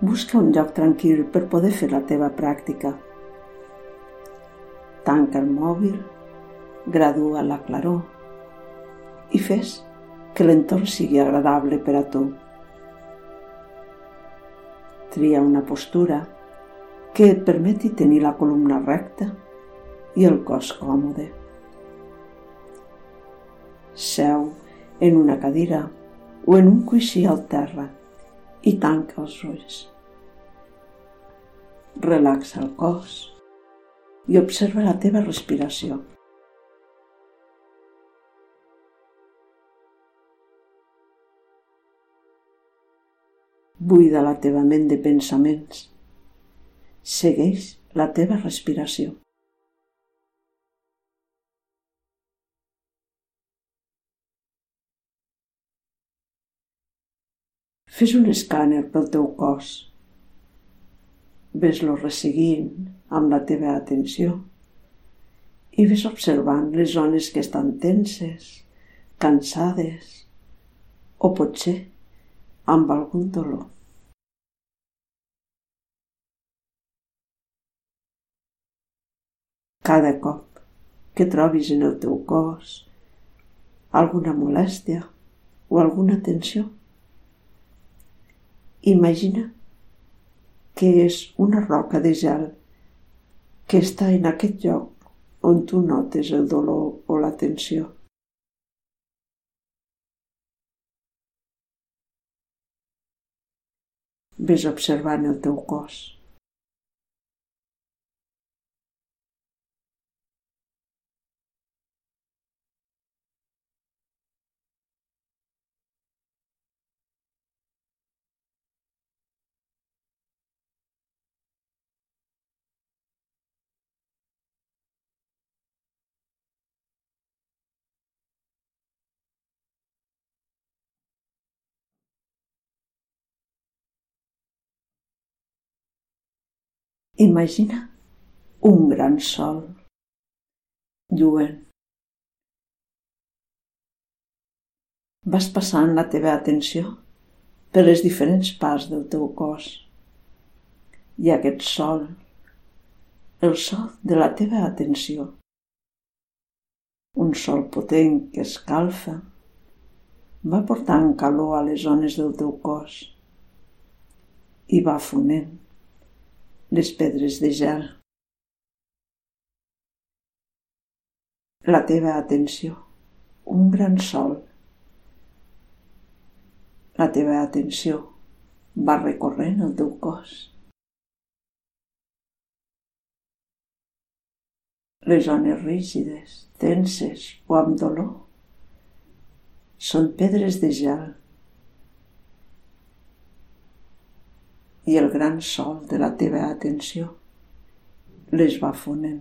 Busca un lloc tranquil per poder fer la teva pràctica. Tanca el mòbil, gradua la claror i fes que l'entorn sigui agradable per a tu. Tria una postura que et permeti tenir la columna recta i el cos còmode. Seu en una cadira o en un coixí al terra i tanca els ulls. Relaxa el cos i observa la teva respiració. Buida la teva ment de pensaments. Segueix la teva respiració. Fes un escàner pel teu cos. Ves-lo resseguint amb la teva atenció i ves observant les zones que estan tenses, cansades o potser amb algun dolor. Cada cop que trobis en el teu cos alguna molèstia o alguna tensió, Imagina que és una roca de gel que està en aquest lloc on tu notes el dolor o la tensió. Ves observant el teu cos. Imagina un gran sol lluent. Vas passant la teva atenció per les diferents parts del teu cos. I aquest sol, el sol de la teva atenció, un sol potent que escalfa, va portant calor a les zones del teu cos i va fonent les pedres de gel. La teva atenció, un gran sol. La teva atenció va recorrent el teu cos. Les zones rígides, tenses o amb dolor són pedres de gel i el gran sol de la teva atenció les va fonent.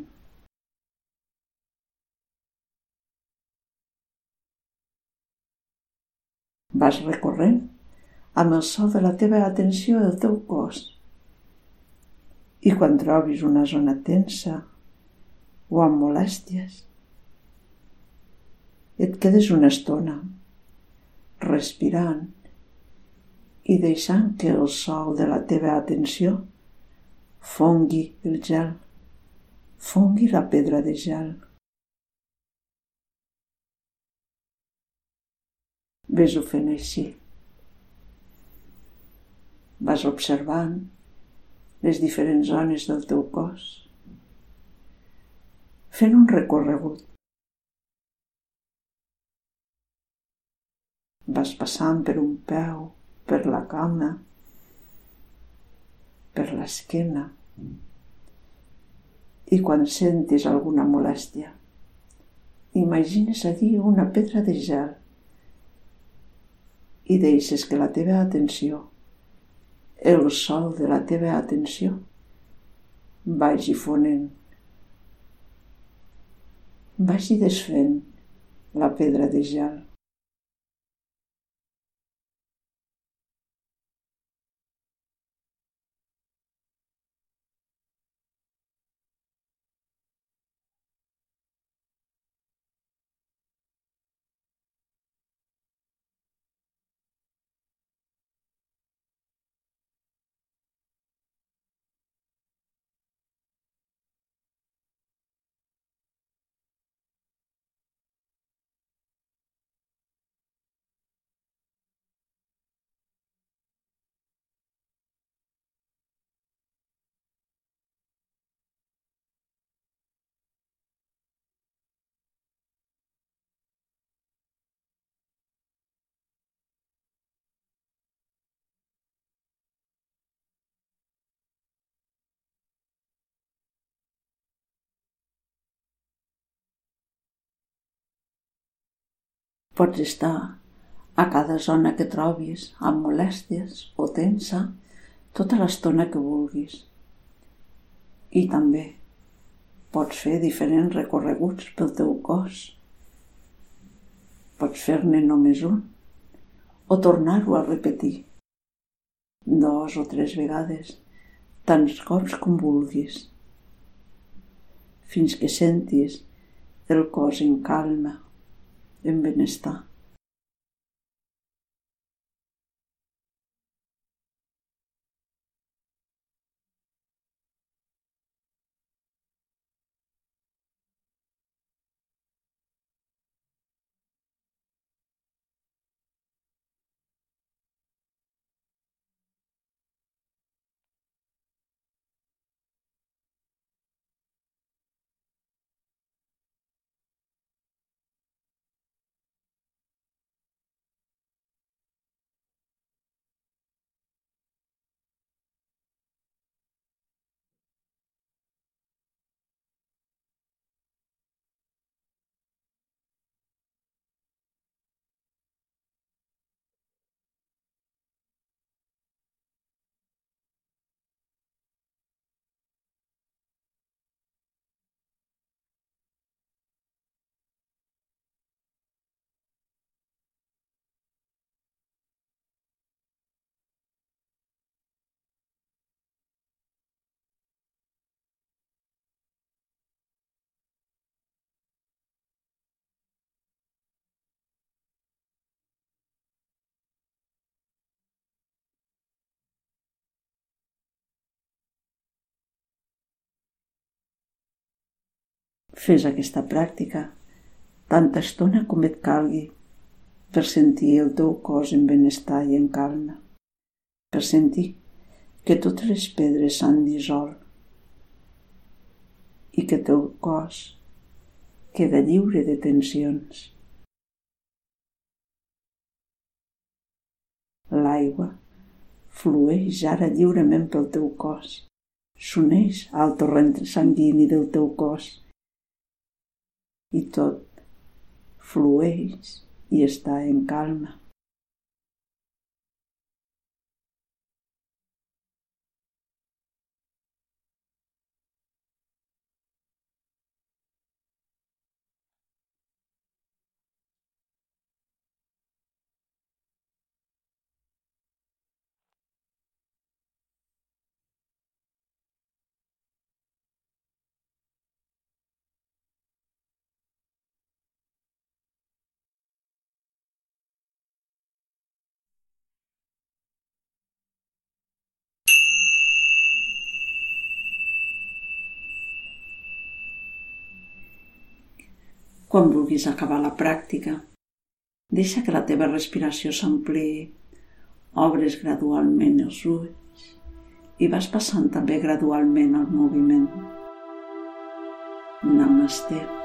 Vas recorrent amb el sol de la teva atenció el teu cos i quan trobis una zona tensa o amb molèsties, et quedes una estona respirant i deixant que el sol de la teva atenció fongui el gel, fongui la pedra de gel. Ves-ho fent així. Vas observant les diferents zones del teu cos, fent un recorregut. Vas passant per un peu, per la cama, per l'esquena. I quan sentis alguna molèstia, imagines a dir una pedra de gel i deixes que la teva atenció, el sol de la teva atenció, vagi fonent, vagi desfent la pedra de gel. Pots estar a cada zona que trobis, amb molèsties o tensa, tota l'estona que vulguis. I també pots fer diferents recorreguts pel teu cos. Pots fer-ne només un o tornar-ho a repetir dos o tres vegades, tants cops com vulguis, fins que sentis el cos en calma, en benestar. Fes aquesta pràctica tanta estona com et calgui per sentir el teu cos en benestar i en calma, per sentir que totes les pedres s'han dissolt i que el teu cos queda lliure de tensions. L'aigua flueix ara lliurement pel teu cos, s'uneix al torrent sanguini del teu cos i tot flueix i està en calma. Quan vulguis acabar la pràctica. Deixa que la teva respiració s'ampliï. Obres gradualment els ulls i vas passant també gradualment el moviment. Namaste.